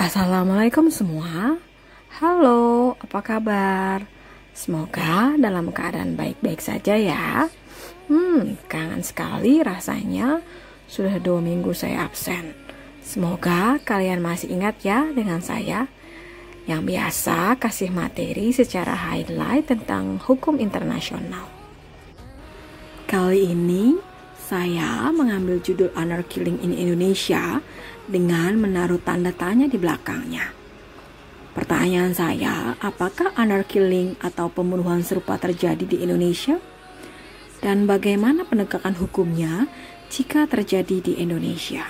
Assalamualaikum semua. Halo, apa kabar? Semoga dalam keadaan baik-baik saja ya. Hmm, kangen sekali rasanya. Sudah dua minggu saya absen. Semoga kalian masih ingat ya dengan saya yang biasa kasih materi secara highlight tentang hukum internasional. Kali ini saya mengambil judul Honor Killing in Indonesia dengan menaruh tanda tanya di belakangnya. Pertanyaan saya, apakah honor killing atau pembunuhan serupa terjadi di Indonesia? Dan bagaimana penegakan hukumnya jika terjadi di Indonesia?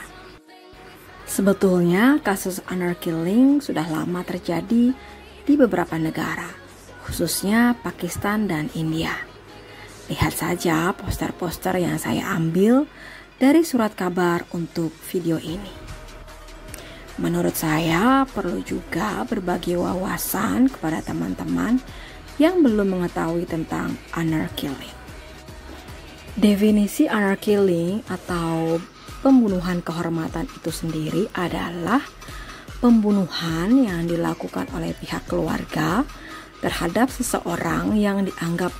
Sebetulnya kasus honor killing sudah lama terjadi di beberapa negara, khususnya Pakistan dan India. Lihat saja poster-poster yang saya ambil dari surat kabar untuk video ini. Menurut saya, perlu juga berbagi wawasan kepada teman-teman yang belum mengetahui tentang honor killing. Definisi honor killing atau pembunuhan kehormatan itu sendiri adalah pembunuhan yang dilakukan oleh pihak keluarga terhadap seseorang yang dianggap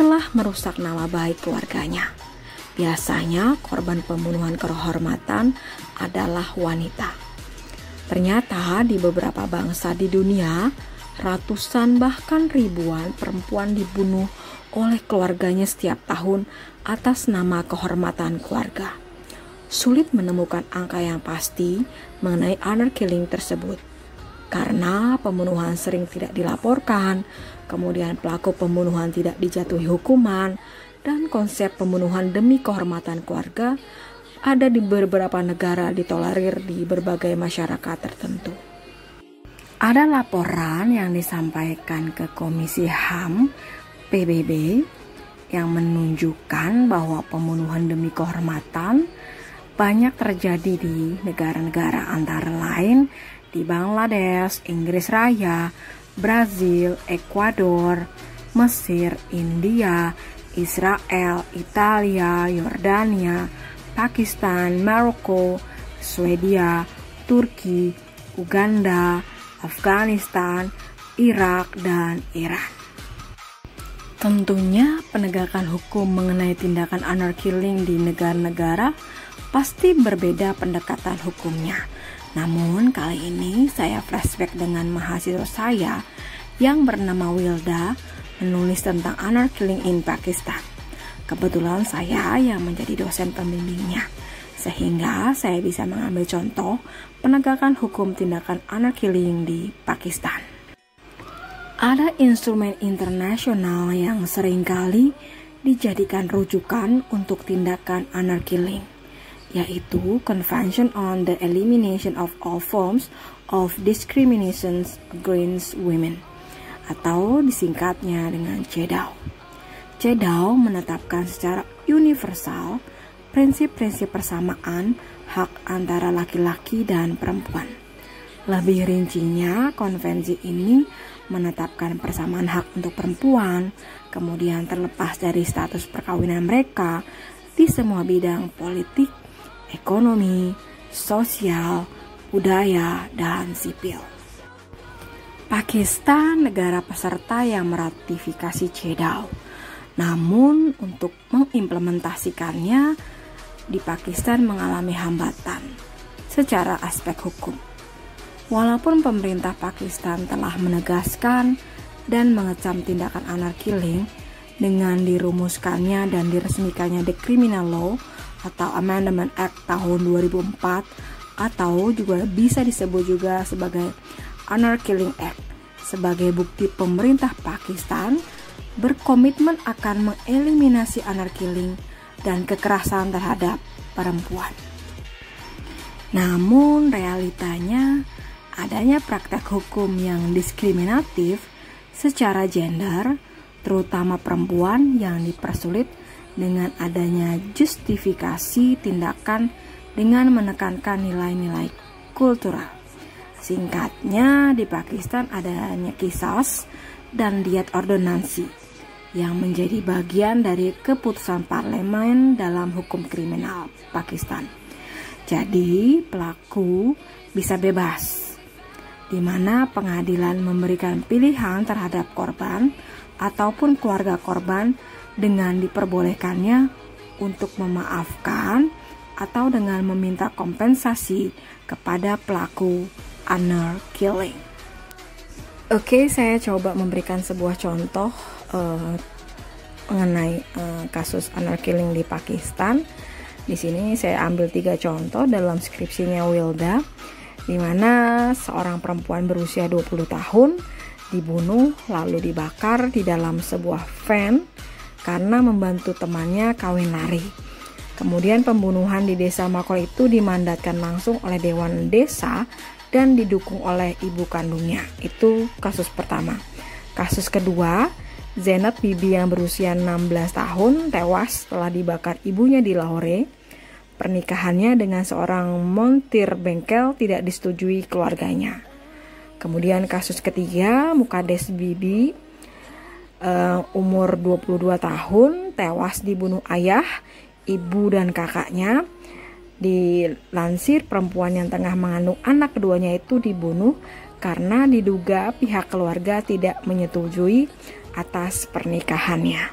telah merusak nama baik keluarganya. Biasanya korban pembunuhan kehormatan adalah wanita. Ternyata di beberapa bangsa di dunia, ratusan bahkan ribuan perempuan dibunuh oleh keluarganya setiap tahun atas nama kehormatan keluarga. Sulit menemukan angka yang pasti mengenai honor killing tersebut karena pembunuhan sering tidak dilaporkan, kemudian pelaku pembunuhan tidak dijatuhi hukuman, dan konsep pembunuhan demi kehormatan keluarga ada di beberapa negara ditolerir di berbagai masyarakat tertentu. Ada laporan yang disampaikan ke Komisi HAM PBB yang menunjukkan bahwa pembunuhan demi kehormatan banyak terjadi di negara-negara antara lain di Bangladesh, Inggris Raya, Brazil, Ekuador, Mesir, India, Israel, Italia, Yordania, Pakistan, Maroko, Swedia, Turki, Uganda, Afghanistan, Irak, dan Iran. Tentunya penegakan hukum mengenai tindakan honor killing di negara-negara pasti berbeda pendekatan hukumnya namun kali ini saya flashback dengan mahasiswa saya yang bernama Wilda menulis tentang honor killing in Pakistan. Kebetulan saya yang menjadi dosen pembimbingnya, sehingga saya bisa mengambil contoh penegakan hukum tindakan honor killing di Pakistan. Ada instrumen internasional yang sering kali dijadikan rujukan untuk tindakan honor killing yaitu Convention on the Elimination of All Forms of Discrimination Against Women atau disingkatnya dengan CEDAW. CEDAW menetapkan secara universal prinsip-prinsip persamaan hak antara laki-laki dan perempuan. Lebih rincinya, konvensi ini menetapkan persamaan hak untuk perempuan, kemudian terlepas dari status perkawinan mereka di semua bidang politik, ekonomi, sosial, budaya, dan sipil. Pakistan negara peserta yang meratifikasi CEDAW. Namun untuk mengimplementasikannya di Pakistan mengalami hambatan secara aspek hukum. Walaupun pemerintah Pakistan telah menegaskan dan mengecam tindakan honor killing dengan dirumuskannya dan diresmikannya The Criminal Law atau Amendment Act tahun 2004 atau juga bisa disebut juga sebagai Honor Killing Act sebagai bukti pemerintah Pakistan berkomitmen akan mengeliminasi honor killing dan kekerasan terhadap perempuan. Namun realitanya adanya praktek hukum yang diskriminatif secara gender, terutama perempuan yang dipersulit dengan adanya justifikasi tindakan dengan menekankan nilai-nilai kultural. Singkatnya, di Pakistan adanya kisas dan diet ordonansi yang menjadi bagian dari keputusan parlemen dalam hukum kriminal Pakistan. Jadi, pelaku bisa bebas di mana pengadilan memberikan pilihan terhadap korban ataupun keluarga korban dengan diperbolehkannya untuk memaafkan atau dengan meminta kompensasi kepada pelaku honor killing. Oke, saya coba memberikan sebuah contoh uh, mengenai uh, kasus honor killing di Pakistan. Di sini saya ambil tiga contoh dalam skripsinya Wilda di mana seorang perempuan berusia 20 tahun dibunuh lalu dibakar di dalam sebuah van karena membantu temannya kawin lari. Kemudian pembunuhan di desa Makol itu dimandatkan langsung oleh Dewan Desa dan didukung oleh ibu kandungnya. Itu kasus pertama. Kasus kedua, Zenat Bibi yang berusia 16 tahun tewas setelah dibakar ibunya di Lahore Pernikahannya dengan seorang montir bengkel tidak disetujui keluarganya. Kemudian kasus ketiga, Mukades Bibi uh, umur 22 tahun tewas dibunuh ayah, ibu dan kakaknya. Dilansir perempuan yang tengah mengandung anak keduanya itu dibunuh karena diduga pihak keluarga tidak menyetujui atas pernikahannya.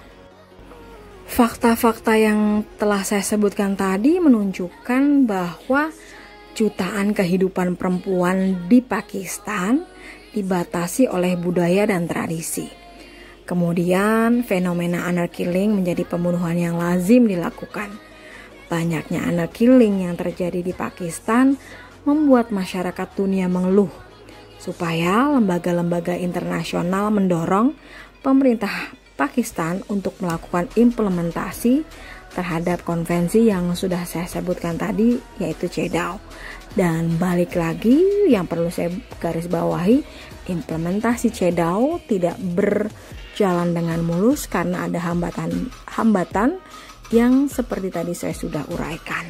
Fakta-fakta yang telah saya sebutkan tadi menunjukkan bahwa jutaan kehidupan perempuan di Pakistan dibatasi oleh budaya dan tradisi. Kemudian, fenomena honor killing menjadi pembunuhan yang lazim dilakukan. Banyaknya honor killing yang terjadi di Pakistan membuat masyarakat dunia mengeluh supaya lembaga-lembaga internasional mendorong pemerintah Pakistan untuk melakukan implementasi terhadap konvensi yang sudah saya sebutkan tadi yaitu CEDAW. Dan balik lagi yang perlu saya garis bawahi, implementasi CEDAW tidak berjalan dengan mulus karena ada hambatan-hambatan yang seperti tadi saya sudah uraikan.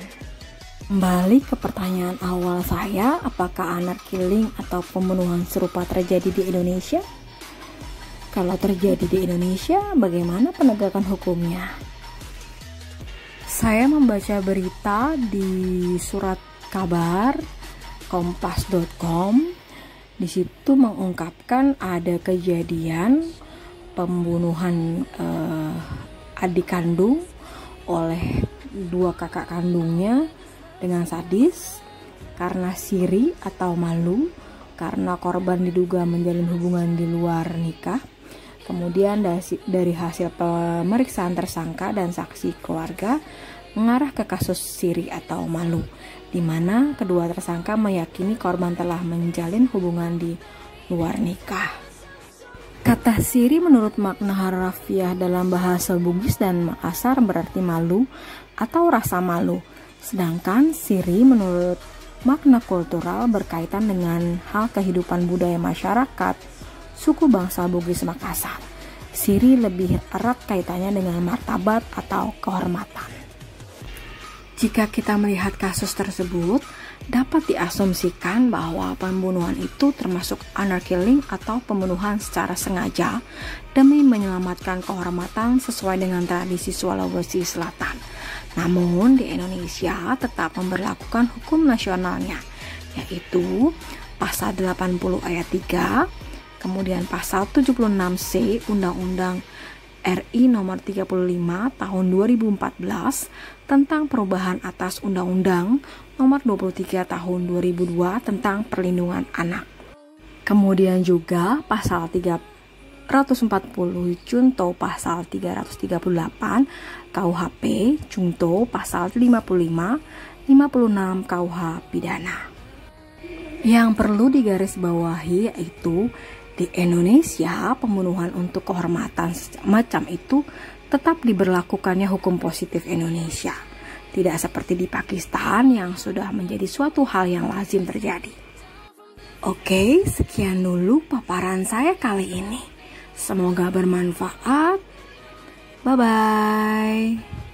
Kembali ke pertanyaan awal saya, apakah anak killing atau pembunuhan serupa terjadi di Indonesia? Kalau terjadi di Indonesia, bagaimana penegakan hukumnya? Saya membaca berita di surat kabar kompas.com. Di situ mengungkapkan ada kejadian pembunuhan eh, adik kandung oleh dua kakak kandungnya dengan sadis karena siri atau malu karena korban diduga menjalin hubungan di luar nikah Kemudian dari hasil pemeriksaan tersangka dan saksi keluarga mengarah ke kasus siri atau malu, di mana kedua tersangka meyakini korban telah menjalin hubungan di luar nikah. Kata siri menurut makna harafiah dalam bahasa Bugis dan Makassar berarti malu atau rasa malu. Sedangkan siri menurut makna kultural berkaitan dengan hal kehidupan budaya masyarakat, suku bangsa Bugis Makassar. Siri lebih erat kaitannya dengan martabat atau kehormatan. Jika kita melihat kasus tersebut, dapat diasumsikan bahwa pembunuhan itu termasuk honor killing atau pembunuhan secara sengaja demi menyelamatkan kehormatan sesuai dengan tradisi Sulawesi Selatan. Namun di Indonesia tetap memperlakukan hukum nasionalnya, yaitu pasal 80 ayat 3 Kemudian pasal 76C Undang-Undang RI nomor 35 tahun 2014 tentang perubahan atas Undang-Undang nomor 23 tahun 2002 tentang perlindungan anak. Kemudian juga pasal 340 Junto pasal 338 KUHP Junto pasal 55 56 KUH pidana. Yang perlu digarisbawahi yaitu di Indonesia, pembunuhan untuk kehormatan macam itu tetap diberlakukannya hukum positif Indonesia. Tidak seperti di Pakistan yang sudah menjadi suatu hal yang lazim terjadi. Oke, sekian dulu paparan saya kali ini. Semoga bermanfaat. Bye bye.